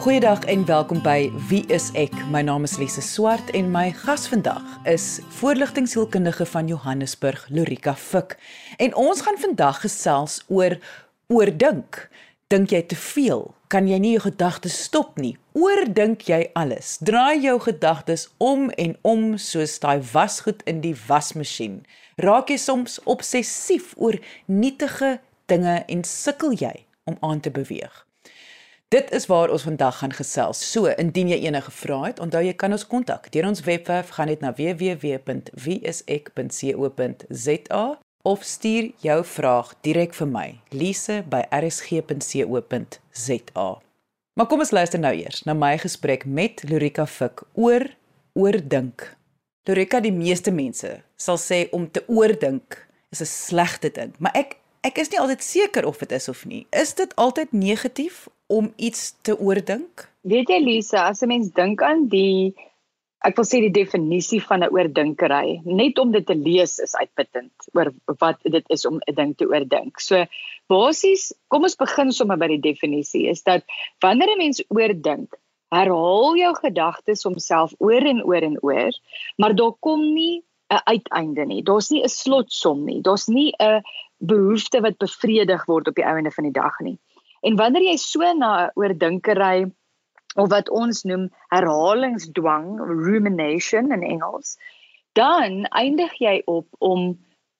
Goeiedag en welkom by Wie is ek? My naam is Lise Swart en my gas vandag is voorligtingsielkundige van Johannesburg, Lorika Fik. En ons gaan vandag gesels oor oordink. Dink jy te veel? Kan jy nie jou gedagtes stop nie? Oordink jy alles? Draai jou gedagtes om en om soos daai wasgoed in die wasmasjien. Raak jy soms obsessief oor nietige dinge en sukkel jy om aan te beweeg? Dit is waar ons vandag gaan gesels. So, indien jy enige vrae het, onthou jy kan ons kontak deur ons webwerf gaan net na www.wieisek.co.za of stuur jou vraag direk vir my, lise@rsg.co.za. Maar kom ons luister nou eers na my gesprek met Lorika Fik oor oordink. Lorika, die meeste mense sal sê om te oordink is 'n slegte ding, maar ek ek is nie altyd seker of dit is of nie. Is dit altyd negatief om iets te oordink? Weet jy Lisa, as 'n mens dink aan die ek wil sê die definisie van 'n oordinkery, net om dit te lees is uitputtend oor wat dit is om 'n ding te oordink. So basies, kom ons begin sommer by die definisie is dat wanneer 'n mens oordink, herhaal jou gedagtes homself oor en oor en oor, maar daar kom nie 'n uiteinde nie. Daar's nie 'n slotsom nie. Daar's nie 'n behoefte wat bevredig word op die einde van die dag nie. En wanneer jy so na oordinkery of wat ons noem herhalingsdwang, rumination in Engels, dan eindig jy op om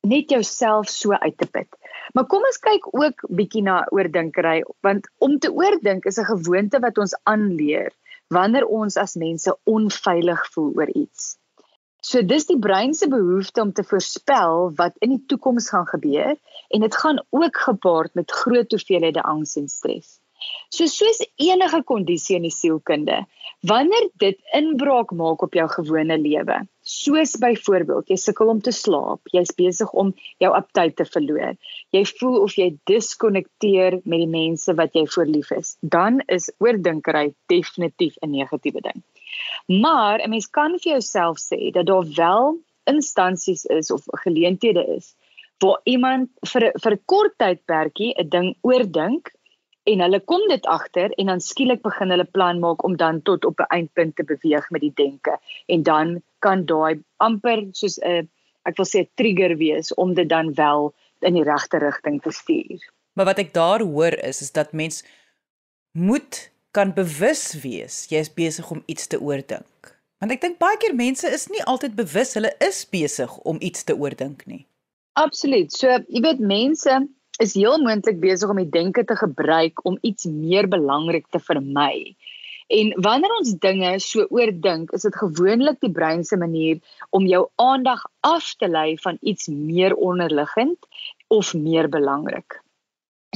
net jouself so uit te put. Maar kom ons kyk ook bietjie na oordinkery want om te oordink is 'n gewoonte wat ons aanleer wanneer ons as mense onveilig voel oor iets. So dis die brein se behoefte om te voorspel wat in die toekoms gaan gebeur en dit gaan ook gepaard met groot hoeveelhede angs en stres. So soos enige kondisie in die sielkunde, wanneer dit inbraak maak op jou gewone lewe, soos byvoorbeeld jy sukkel om te slaap, jy's besig om jou aptyt te verloor, jy voel of jy diskonnekteer met die mense wat jy voorlief is, dan is oordinkery definitief 'n negatiewe ding. Maar 'n mens kan vir jouself sê dat daar wel instansies is of geleenthede is waar iemand vir vir 'n kort tydperkie 'n ding oordink en hulle kom dit agter en dan skielik begin hulle plan maak om dan tot op 'n eindpunt te beweeg met die denke en dan kan daai amper soos 'n ek wil sê 'n trigger wees om dit dan wel in die regte rigting te stuur. Maar wat ek daar hoor is is dat mens moet kan bewus wees jy is besig om iets te oordink. Want ek dink baie keer mense is nie altyd bewus hulle is besig om iets te oordink nie. Absoluut. So, jy weet mense is heel moontlik besig om die denke te gebruik om iets meer belangrik te vermy. En wanneer ons dinge so oordink, is dit gewoonlik die brein se manier om jou aandag af te lei van iets meer onderliggend of meer belangrik.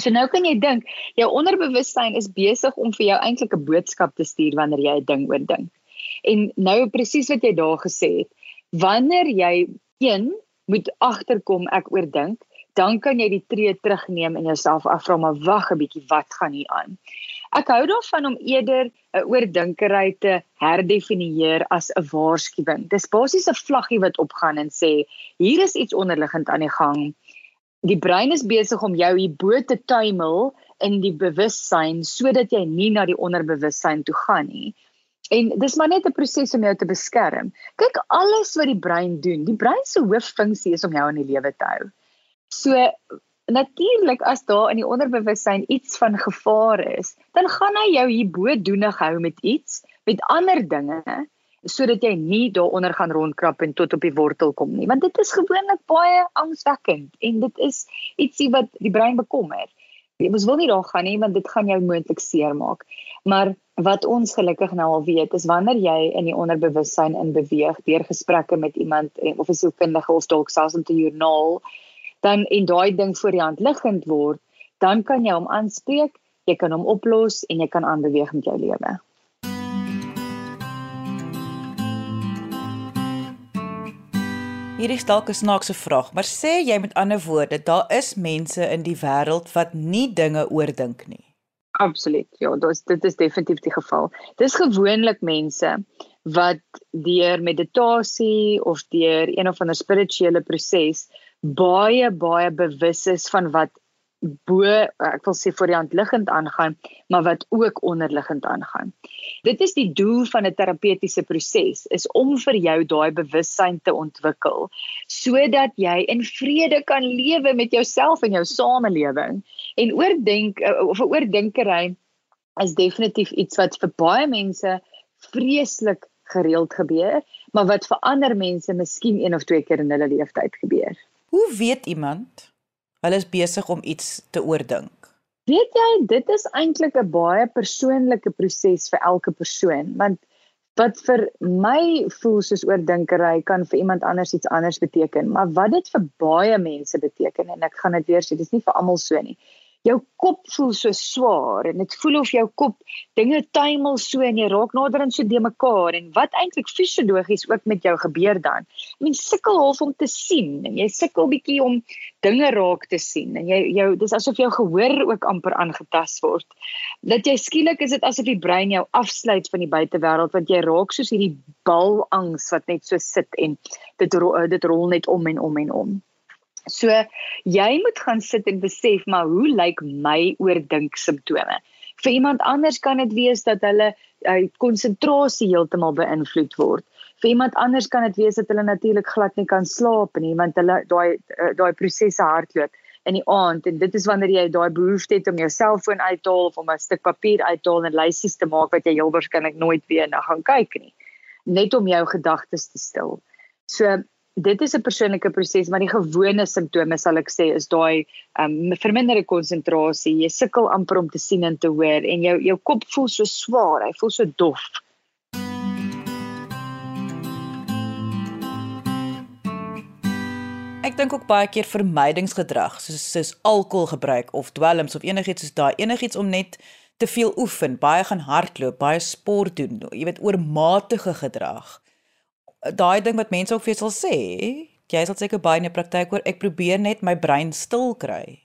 So nou kan jy dink, jou onderbewussyn is besig om vir jou eintlik 'n boodskap te stuur wanneer jy 'n ding oordink. En nou presies wat jy daar gesê het, wanneer jy een moet agterkom ek oordink, dan kan jy die tree terugneem en jouself afvra maar wag 'n bietjie, wat gaan hier aan? Ek hou daarvan om eerder 'n oordinkery te herdefinieer as 'n waarskuwing. Dis basies 'n vlaggie wat opgaan en sê hier is iets onderliggend aan die gang die brein is besig om jou hierbo te tuimel in die bewussyn sodat jy nie na die onderbewussyn toe gaan nie. En dis maar net 'n proses om jou te beskerm. Kyk alles wat die brein doen. Die brein se hooffunksie is om jou in die lewe te hou. So natuurlik as daar in die onderbewussyn iets van gevaar is, dan gaan hy jou hierbo doenig hou met iets, met ander dinge sodat jy nie daaronder gaan rondkrap en tot op die wortel kom nie want dit is gewoonlik baie angswekkend en dit is ietsie wat die brein bekommer. Jy mos wil nie daar gaan nie want dit gaan jou moontlik seermaak. Maar wat ons gelukkig nou al weet is wanneer jy in die onderbewussyn in beweeg deur gesprekke met iemand of 'n sielkundige of dalk selfs om te joernaal dan en daai ding voor die hand liggend word, dan kan jy hom aanspreek, jy kan hom oplos en jy kan aanbeweeg met jou lewe. Hierdie is dalk 'n snaakse vraag, maar sê jy met ander woorde, daar is mense in die wêreld wat nie dinge oordink nie. Absoluut. Ja, dis dit is definitief die geval. Dis gewoonlik mense wat deur meditasie of deur een of ander spirituele proses baie baie bewus is van wat bo ek wil sê voor die hand liggend aangaan, maar wat ook onderliggend aangaan. Dit is die doel van 'n terapeutiese proses is om vir jou daai bewussyn te ontwikkel sodat jy in vrede kan lewe met jouself en jou samelewing. En oordink of 'n oordinkery is definitief iets wat vir baie mense vreeslik gereeld gebeur, maar wat vir ander mense miskien een of twee keer in hulle lewe tyd gebeur. Hoe weet iemand hulle is besig om iets te oordink? Weet jy, dit is eintlik 'n baie persoonlike proses vir elke persoon, want wat vir my voel soos oordinkery kan vir iemand anders iets anders beteken, maar wat dit vir baie mense beteken en ek gaan dit weer sê, dis nie vir almal so nie jou kop voel so swaar en dit voel of jou kop dinge tuimel so en jy raak nader aan so de mekaar en wat eintlik fisiologies ook met jou gebeur dan. Ek meen sukkel half om te sien en jy sukkel bietjie om dinge raak te sien en jy jou dis asof jou gehoor ook amper aangetast word. Dat jy skielik is dit asof die brein jou afsluit van die buitewêreld want jy raak soos hierdie bal angs wat net so sit en dit dit rol net om en om en om. So jy moet gaan sit en besef maar hoe lyk my oordink simptome? Vir iemand anders kan dit wees dat hulle konsentrasie uh, heeltemal beïnvloed word. Vir iemand anders kan dit wees dat hulle natuurlik glad nie kan slaap nie want hulle daai uh, daai prosesse hardloop in die aand en dit is wanneer jy daai behoefte het om jou selfoon uit te haal of om 'n stuk papier uit te haal en lysies te maak wat jy heel waarskynlik nooit weer na gaan kyk nie net om jou gedagtes te stil. So dit is 'n persoonlike proses maar die gewone simptome sal ek sê is daai um, verminderde konsentrasie. Jy sukkel amper om te sien en te hoor en jou jou kop voel so swaar hy voel so dof. Ek dink ook baie keer vermydingsgedrag soos soos alkohol gebruik of dwelms of enigiets soos daai enigiets om net te veel oefen baie gaan hardloop baie sport doen jy weet oormatige gedrag daai ding wat mense ook vir sal sê, jy sal seker baie in die praktyk hoor, ek probeer net my brein stil kry.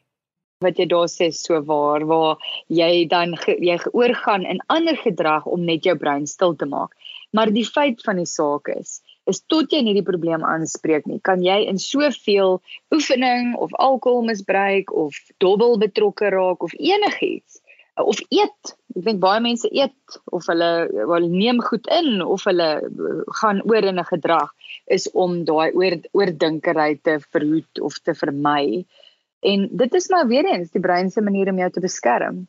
Wat jy daar sê so waar waar jy dan ge, jy oorgaan in ander gedrag om net jou brein stil te maak. Maar die feit van die saak is, is tot jy nie die probleem aanspreek nie, kan jy in soveel oefening of alkoholmisbruik of dobbel betrokke raak of enigiets of eet. Ek dink baie mense eet of hulle wel neem goed in of hulle gaan oor in 'n gedrag is om daai oor oordinkery te verhoed of te vermy. En dit is maar weer eens die brein se manier om jou te beskerm.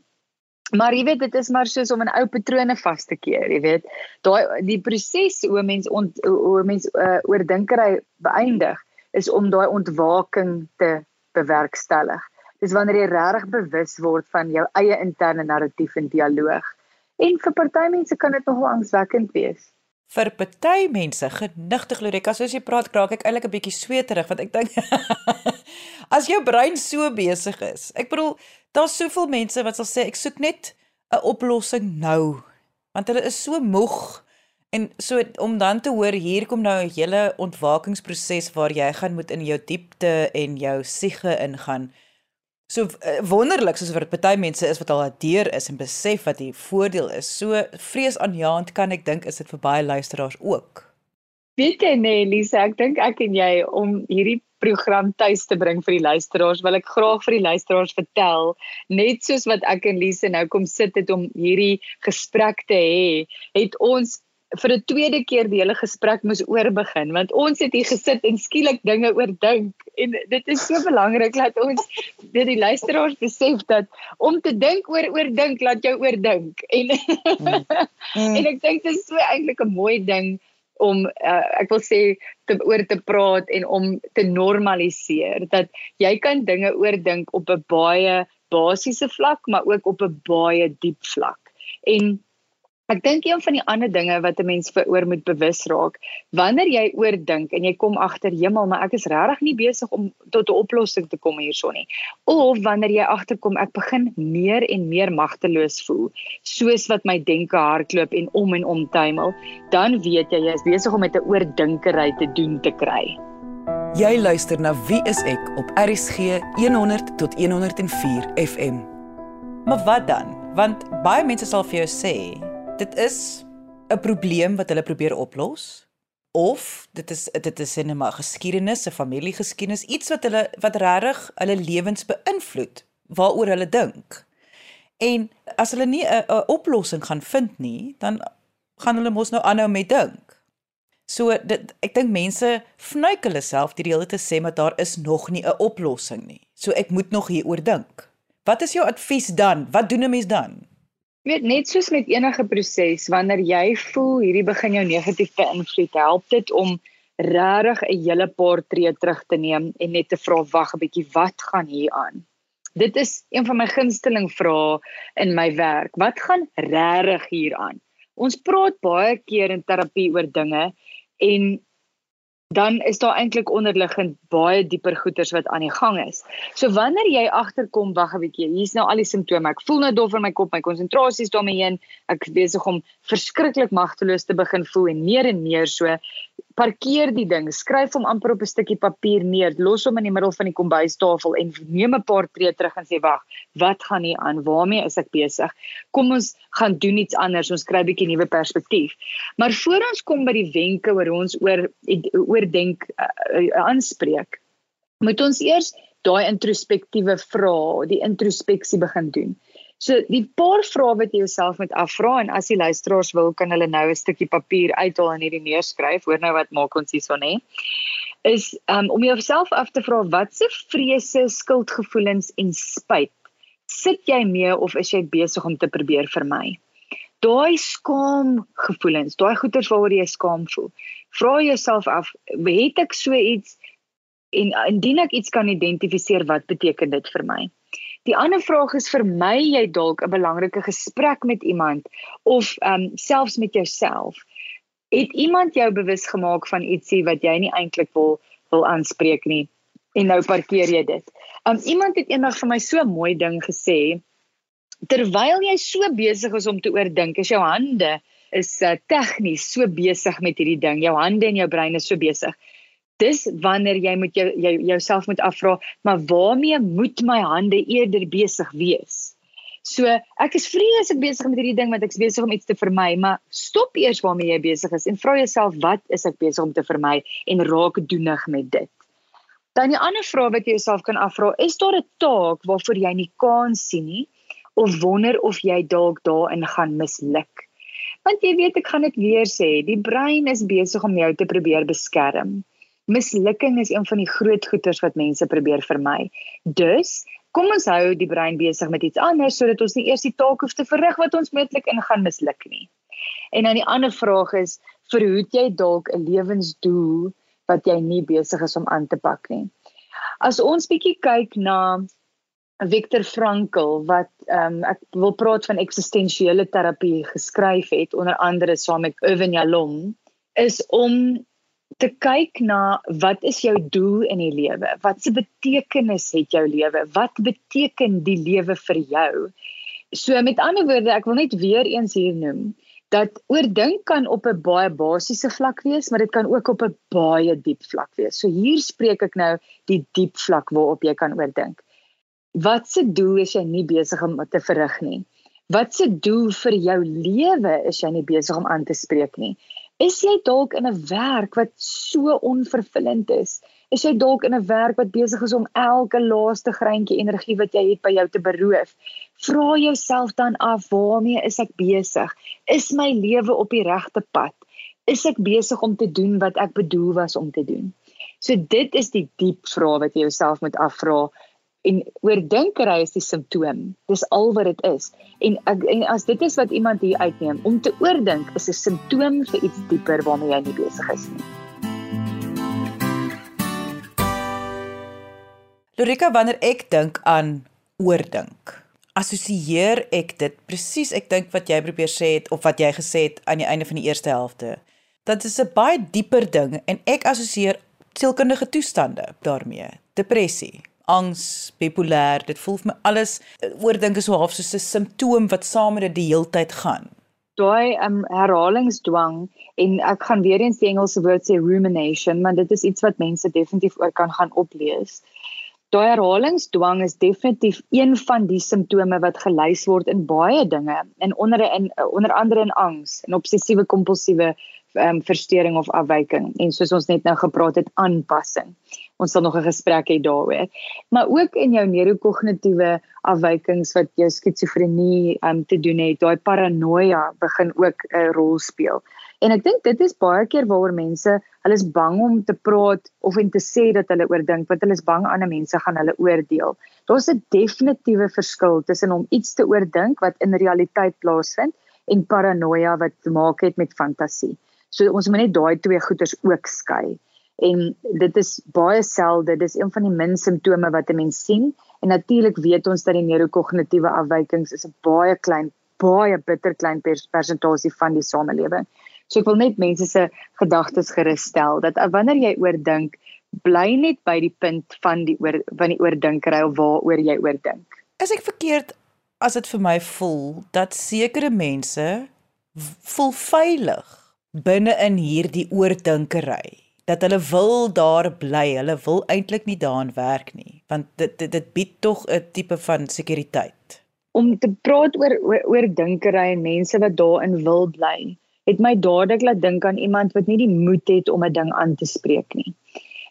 Maar jy weet dit is maar soos om 'n ou patrone vas te keer, jy weet. Daai die proses hoe mens ont, hoe mens uh, oordinkery beëindig is om daai ontwaking te bewerkstellig. Dis wanneer jy regtig bewus word van jou eie interne narratief en dialoog. En vir party mense kan dit nogal angswekkend wees. Vir party mense, genigtig Loreka, soos jy praat, kraak ek eintlik 'n bietjie sweterig want ek dink as jou brein so besig is. Ek bedoel, daar's soveel mense wat sal sê ek soek net 'n oplossing nou. Want hulle is so moeg en so om dan te hoor hier kom nou 'n hele ontwakingsproses waar jy gaan moet in jou diepte en jou siege ingaan so uh, wonderlik soos wat party mense is wat al daardeur is en besef wat die voordeel is. So vreesaanjaend kan ek dink is dit vir baie luisteraars ook. Weet jy nee Lisa, ek dink ek en jy om hierdie program tuis te bring vir die luisteraars, wil ek graag vir die luisteraars vertel, net soos wat ek en Lisa nou kom sit het om hierdie gesprek te hê, het ons vir 'n tweede keer die hele gesprek moes oorbegin want ons het hier gesit en skielik dinge oordink en dit is so belangrik dat ons dit die luisteraars besef dat om te dink oor oordink laat jou oordink en mm. Mm. en ek dink dit is so eintlik 'n mooi ding om uh, ek wil sê te oor te praat en om te normaliseer dat jy kan dinge oordink op 'n baie basiese vlak maar ook op 'n baie diep vlak en Ek dink een van die ander dinge wat 'n mens veroor moet bewus raak, wanneer jy oordink en jy kom agter hemel, maar ek is regtig nie besig om tot 'n oplossing te kom hierson nie. Of wanneer jy agterkom ek begin meer en meer magteloos voel, soos wat my denke hardloop en om en om tuimel, dan weet jy jy is besig om met 'n oordinkery te doen te kry. Jy luister na Wie is ek op RCG 100 tot 104 FM. Maar wat dan? Want baie mense sal vir jou sê dit is 'n probleem wat hulle probeer oplos of dit is dit is 'n maar geskiedenis, 'n familiegeskiedenis, iets wat hulle wat regtig hulle lewens beïnvloed. waaroor hulle dink. En as hulle nie 'n oplossing gaan vind nie, dan gaan hulle mos nou aanhou met dink. So dit ek dink mense vnuik hulle self die hele te sê maar daar is nog nie 'n oplossing nie. So ek moet nog hieroor dink. Wat is jou advies dan? Wat doen 'n mens dan? Jy weet net soos met enige proses wanneer jy voel hierdie begin jou negatief beïnvloed, help dit om regtig 'n hele paar tree terug te neem en net te vra wag 'n bietjie wat gaan hier aan? Dit is een van my gunsteling vrae in my werk. Wat gaan regtig hier aan? Ons praat baie keer in terapie oor dinge en dan is daar eintlik onderliggend baie dieper goeters wat aan die gang is. So wanneer jy agterkom, wag 'n bietjie, hier's nou al die simptome. Ek voel nou dof in my kop, my konsentrasie is daarmee heen. Ek besig om verskriklik magteloos te begin voel en meer en meer so parkeer die ding, skryf hom amper op 'n stukkie papier neer, los hom in die middel van die kombuistafel en neem 'n paar tree terug en sê wag, wat gaan hier aan? Waarmee is ek besig? Kom ons gaan doen iets anders. Ons kry 'n bietjie nuwe perspektief. Maar voor ons kom by die wenke oor ons oor oordink uh, uh, aanspreek, moet ons eers daai introspektiewe vrae, die introspeksie begin doen. So die paar vrae wat jy jouself moet afvra en as die luisteraars wil kan hulle nou 'n stukkie papier uithaal en hierdie neerskryf. Hoor nou wat maak ons hierson hè. Is um, om jouself af te vra watse vrese, skuldgevoelens en spyt sit jy mee of is jy besig om te probeer vermy? Daai skaam gevoelens, daai goeters waaroor jy skaam voel. Vra jouself af, het ek so iets en indien ek iets kan identifiseer, wat beteken dit vir my? Die ander vraag is vir my jy dalk 'n belangrike gesprek met iemand of ehm um, selfs met jouself. Het iemand jou bewus gemaak van ietsie wat jy nie eintlik wil wil aanspreek nie en nou parkeer jy dit. Ehm um, iemand het eendag vir my so 'n mooi ding gesê. Terwyl jy so besig is om te oordink, is jou hande is uh, tegnies so besig met hierdie ding. Jou hande en jou brein is so besig dis wanneer jy moet jou, jou jouself moet afvra, maar waarmee moet my hande eerder besig wees? So, ek is vreeslik besig met hierdie ding want ek is besig om iets te vermy, maar stop eers waarmee jy besig is en vra jouself wat is ek besig om te vermy en raak doenig met dit. Dan die ander vraag wat jy jouself kan afvra, is daar 'n taak waarvoor jy nie kans sien nie of wonder of jy dalk daarin gaan misluk? Want jy weet ek gaan dit weer sê, die brein is besig om jou te probeer beskerm mislukking is een van die groot goeters wat mense probeer vermy. Dus, kom ons hou die brein besig met iets anders sodat ons nie eers die taak hoef te verrig wat ons moontlik in gaan misluk nie. En dan die ander vraag is, verhoed jy dalk 'n lewensdoel wat jy nie besig is om aan te pak nie? As ons bietjie kyk na Viktor Frankl wat ehm um, ek wil praat van eksistensiële terapie geskryf het onder andere saam met Irvin Yalom is om te kyk na wat is jou doel in die lewe? Wat se betekenis het jou lewe? Wat beteken die lewe vir jou? So met ander woorde, ek wil net weer eens hier noem dat oordink kan op 'n baie basiese vlak wees, maar dit kan ook op 'n baie diep vlak wees. So hier spreek ek nou die diep vlak waarop jy kan oordink. Wat se doel is jy nie besig om te verrig nie? Wat se doel vir jou lewe is jy nie besig om aan te spreek nie? Is jy dalk in 'n werk wat so onvervullend is? Is jy dalk in 'n werk wat besig is om elke laaste greintjie energie wat jy het by jou te beroof? Vra jouself dan af, waarmee is ek besig? Is my lewe op die regte pad? Is ek besig om te doen wat ek bedoel was om te doen? So dit is die diep vrae wat jy jouself moet afvra en oordinkery is die simptoom. Dis al wat dit is. En, en as dit is wat iemand hier uitneem, om te oordink is 'n simptoom vir iets dieper waarmee jy nie besig is nie. Lorika, wanneer ek dink aan oordink, assosieer ek dit presies ek dink wat jy probeer sê het of wat jy gesê het aan die einde van die eerste helfte. Dat is 'n baie dieper ding en ek assosieer sielkundige toestande daarmee. Depressie, angs, bipolêr, dit voel vir my alles eh, oordink is so half soos 'n simptoom wat saam met dit die heeltyd gaan. Daai um, herhalingsdwang en ek gaan weer eens die Engelse woord sê rumination, maar dit is iets wat mense definitief oor kan gaan oplees. Daai herhalingsdwang is definitief een van die simptome wat gelys word in baie dinge en onder in onder andere in angs en obsessiewe kompulsiewe um, verstoring of afwyking en soos ons net nou gepraat het aanpassing. Ons sal nog 'n gesprek hê daaroor. Maar ook in jou neurokognitiewe afwykings wat jou skizofrenie um, te doen het, daai paranoia begin ook 'n rol speel. En ek dink dit is baie keer waaroor mense, hulle is bang om te praat of en te sê dat hulle oordink, want hulle is bang ander mense gaan hulle oordeel. Daar's 'n definitiewe verskil tussen om iets te oordink wat in realiteit plaasvind en paranoia wat te maak het met fantasie. So ons moet net daai twee goeters ook skei. En dit is baie selde, dis een van die min simptome wat 'n mens sien en natuurlik weet ons dat die neurokognitiewe afwykings is 'n baie klein baie bitter klein persentasie van die samelewing. So ek wil net mense se gedagtes gerus stel dat wanneer jy oordink, bly net by die punt van die oor van die oordinkery of waaroor jy oordink. As ek verkeerd as dit vir my voel dat sekere mense voel veilig binne in hierdie oordinkery dat hulle wil daar bly. Hulle wil eintlik nie daarin werk nie want dit dit, dit bied tog 'n tipe van sekuriteit. Om te praat oor oordinkery en mense wat daarin wil bly het my dadelik laat dink aan iemand wat nie die moed het om 'n ding aan te spreek nie.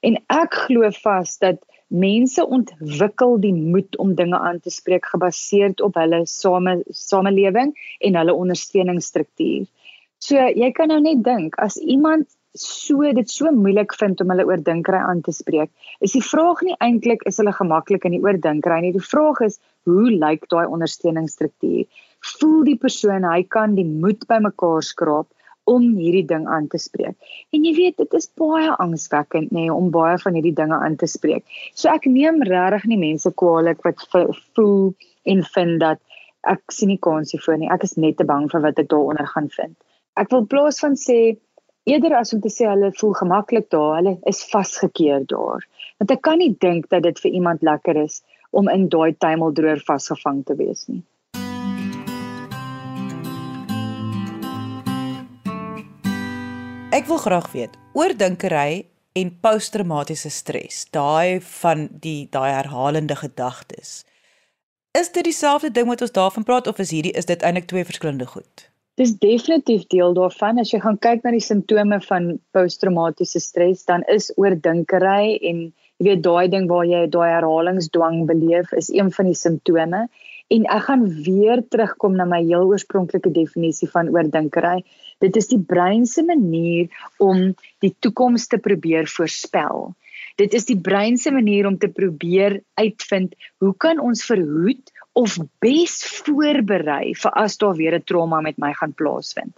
En ek glo vas dat mense ontwikkel die moed om dinge aan te spreek gebaseer op hulle same samelewing en hulle ondersteuningsstruktuur. So jy kan nou net dink as iemand so dit so moeilik vind om hulle oordinkery aan te spreek, is die vraag nie eintlik is hulle gemaklik in die oordinkery nie. Die vraag is hoe lyk daai ondersteuningsstruktuur? Voel die persoon hy kan die moed bymekaar skraap om hierdie ding aan te spreek. En jy weet dit is baie angswekkend nê nee, om baie van hierdie dinge aan te spreek. So ek neem regtig nie mense kwaadlik wat voel en vind dat ek sien nie kans hiervoor nie. Ek is net te bang vir wat ek daaronder gaan vind. Ek wil plaas van sê eerder as om te sê hulle voel gemaklik daar, hulle is vasgekeer daar. Want ek kan nie dink dat dit vir iemand lekker is om in daai tuimeldroër vasgevang te wees nie. Ek wil graag weet oordinkery en posttraumatiese stres, daai van die daai herhalende gedagtes. Is dit dieselfde ding wat ons daarvan praat of is hierdie is dit eintlik twee verskillende goed? Dis definitief deel daarvan. As jy gaan kyk na die simptome van posttraumatiese stres, dan is oordinkery en jy weet daai ding waar jy daai herhalingsdwang beleef is een van die simptome. En ek gaan weer terugkom na my heel oorspronklike definisie van oordinkery. Dit is die brein se manier om die toekoms te probeer voorspel. Dit is die brein se manier om te probeer uitvind hoe kan ons verhoed of bes voorberei vir as daar weer 'n trauma met my gaan plaasvind.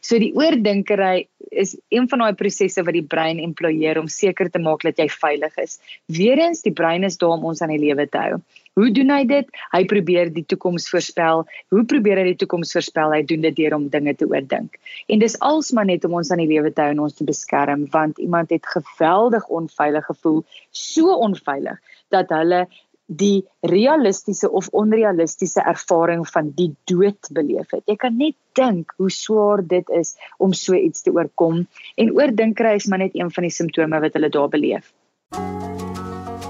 So die oordinkery is een van daai prosesse wat die brein employeer om seker te maak dat jy veilig is. Weerens die brein is daar om ons aan die lewe te hou. Hoe doen hy dit? Hy probeer die toekoms voorspel. Hoe probeer hy die toekoms voorspel? Hy doen dit deur om dinge te oordink. En dis alsmaar net om ons aan die lewe te hou en ons te beskerm want iemand het geweldig onveilig gevoel, so onveilig dat hulle die realistiese of onrealistiese ervaring van die dood beleef het. Jy kan net dink hoe swaar dit is om so iets te oorkom en oordinkery is maar net een van die simptome wat hulle daar beleef.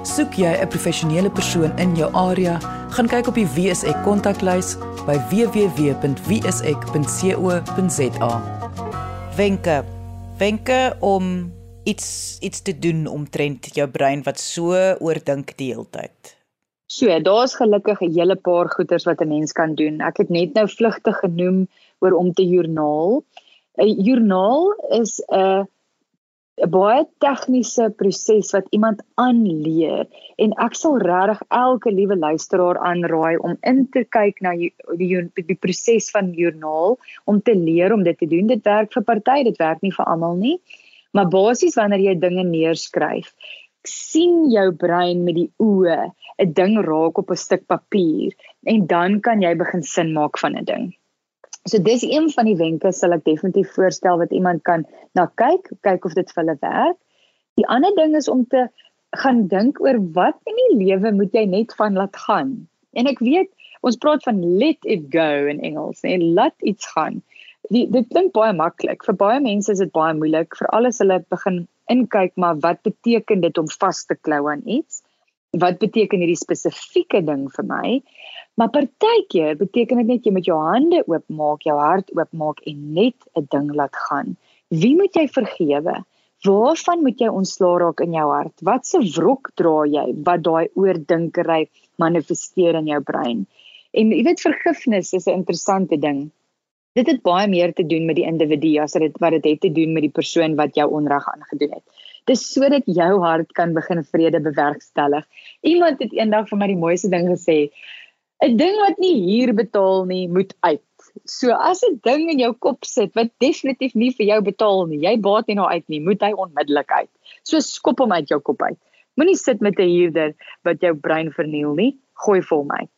Soek jy 'n professionele persoon in jou area, gaan kyk op die WSE kontaklys by www.wse.co.za. Wenke. Wenke om iets iets te doen omtrent jou brein wat so oordink die hele tyd. So, daar's gelukkig 'n hele paar goeters wat 'n mens kan doen. Ek het net nou vlugtig genoem oor om te joernaal. 'n Joernaal is 'n 'n baie tegniese proses wat iemand aanleer en ek sal regtig elke liewe luisteraar aanraai om in te kyk na die die, die proses van joernaal om te leer om dit te doen. Dit werk vir party, dit werk nie vir almal nie. Maar basies wanneer jy dinge neerskryf, sien jou brein met die oë 'n ding raak op 'n stuk papier en dan kan jy begin sin maak van 'n ding. So dis een van die wenke sal ek definitief voorstel wat iemand kan na kyk, kyk of dit vir hulle werk. Die ander ding is om te gaan dink oor wat in die lewe moet jy net van laat gaan. En ek weet ons praat van let it go in Engels, nee, laat iets gaan. Die, dit klink baie maklik. Vir baie mense is dit baie moeilik, veral as hulle begin inkyk maar wat beteken dit om vas te klou aan iets? Wat beteken hierdie spesifieke ding vir my? Maar partykeer beteken dit net jy met jou hande oopmaak, jou hart oopmaak en net 'n ding laat gaan. Wie moet jy vergewe? Waarvan moet jy ontslaa raak in jou hart? Wat se wrok dra jy wat daai oordinkery manifesteer in jou brein? En jy weet vergifnis is 'n interessante ding. Dit het baie meer te doen met die individu as dit wat dit het te doen met die persoon wat jou onreg aangedoen het. Dis sodat jou hart kan begin vrede bewerkstellig. Iemand het eendag vir my die mooiste ding gesê: 'n Ding wat nie huur betaal nie, moet uit. So as 'n ding in jou kop sit wat definitief nie vir jou betaal nie, jy baat nie nou uit nie, moet hy onmiddellik uit. So skop hom uit jou kop uit. Moenie sit met 'n huurder wat jou brein verniel nie, gooi vir hom uit.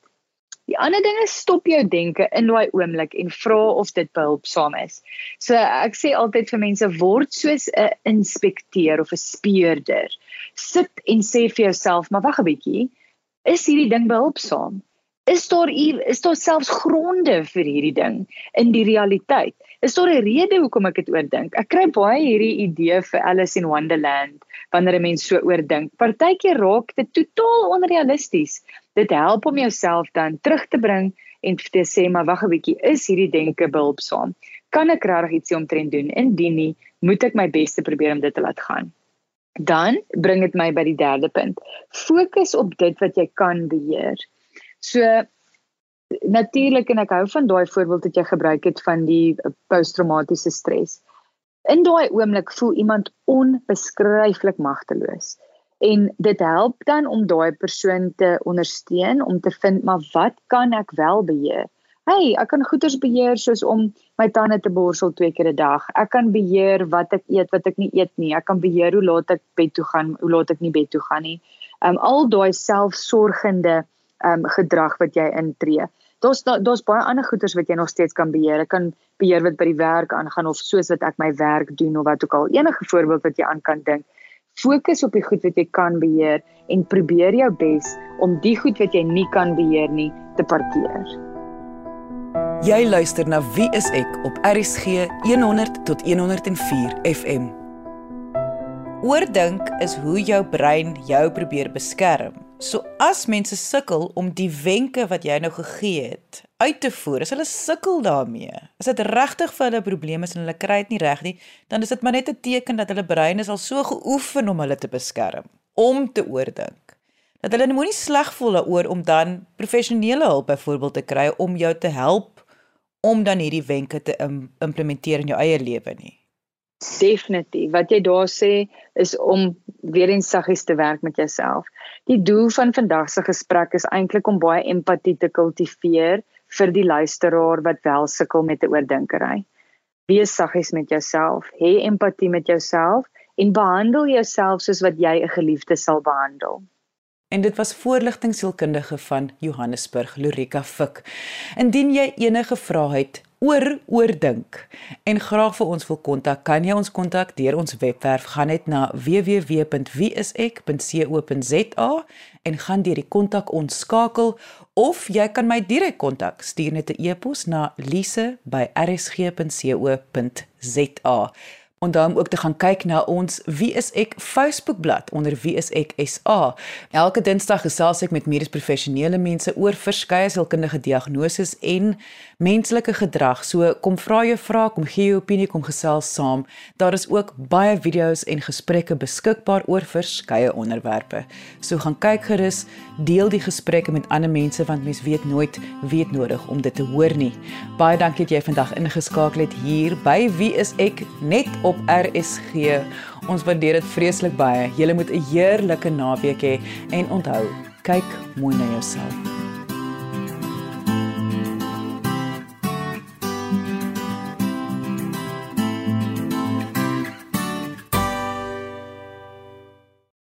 Die ander ding is stop jou denke in daai oomblik en vra of dit behulpsaam is. So ek sê altyd vir mense word soos 'n inspekteur of 'n speurder. Sit en sê vir jouself, maar wag 'n bietjie, is hierdie ding behulpsaam? Is daar is daar selfs gronde vir hierdie ding in die realiteit? Is daar 'n rede hoekom ek dit oordink? Ek kry baie hierdie idee vir Alice in Wonderland wanneer 'n mens so oordink. Partykeer raak dit totaal onrealisties. Dit help om jouself dan terug te bring en te sê maar wag 'n bietjie, is hierdie denke behulpsaam? Kan ek regtig ietsie omtrent doen? Indien nie, moet ek my bes te probeer om dit te laat gaan. Dan bring dit my by die derde punt. Fokus op dit wat jy kan beheer. So natuurlik en ek hou van daai voorbeeld wat jy gebruik het van die posttraumatiese stres in daai oomblik voel iemand onbeskryflik magteloos. En dit help dan om daai persoon te ondersteun om te vind maar wat kan ek wel beheer? Hey, ek kan goeders beheer soos om my tande te borsel twee keer 'n dag. Ek kan beheer wat ek eet, wat ek nie eet nie. Ek kan beheer hoe laat ek bed toe gaan, hoe laat ek nie bed toe gaan nie. Um al daai selfsorgende um gedrag wat jy intree. Daar's daar's baie ander goeders wat jy nog steeds kan beheer. Ek kan beheer wat by die werk aangaan of soos wat ek my werk doen of wat ook al. Enige voorbeeld wat jy aan kan dink. Fokus op die goed wat jy kan beheer en probeer jou bes om die goed wat jy nie kan beheer nie te parkeer. Jy luister na Wie is ek op RCG 100 tot 104 FM. Oordink is hoe jou brein jou probeer beskerm. So as mense sukkel om die wenke wat jy nou gegee het uit te voer, as hulle sukkel daarmee, as dit regtig vir hulle probleme is en hulle kry dit nie reg nie, dan is dit maar net 'n teken dat hulle brein is al so geoefen om hulle te beskerm, om te oordink. Dat hulle moenie sleg voel daaroor om dan professionele hulp byvoorbeeld te kry om jou te help om dan hierdie wenke te implementeer in jou eie lewe nie. Definitief. Wat jy daar sê is om weer eens saggies te werk met jouself. Die doel van vandag se gesprek is eintlik om baie empatie te kultiveer vir die luisteraar wat wel sukkel met 'n oordinkery. Wees saggies met jouself, hê empatie met jouself en behandel jouself soos wat jy 'n geliefde sal behandel. En dit was voorligtingsielkundige van Johannesburg, Lorika Fik. Indien jy enige vrae het oor oordink en graag vir ons wil kontak, kan jy ons kontak deur ons webwerf. Gaan net na www.wieisek.co.za en gaan deur die kontak ons skakel of jy kan my direk kontak. Stuur net 'n e-pos na lise@rsg.co.za Onthou om ook te gaan kyk na ons Wie is ek Facebookblad onder Wie is ek SA. Elke Dinsdag gesels ek met medies professionele mense oor verskeie sielkundige diagnoses en menslike gedrag. So kom vra jou vrae, kom gee jou opinie, kom gesels saam. Daar is ook baie video's en gesprekke beskikbaar oor verskeie onderwerpe. So gaan kyk gerus, deel die gesprekke met ander mense want mens weet nooit wie dit nodig om dit te hoor nie. Baie dankie dat jy vandag ingeskakel het hier by Wie is ek net op RSG. Ons waardeer dit vreeslik baie. Julle moet 'n heerlike naweek hê en onthou, kyk mooi na jouself.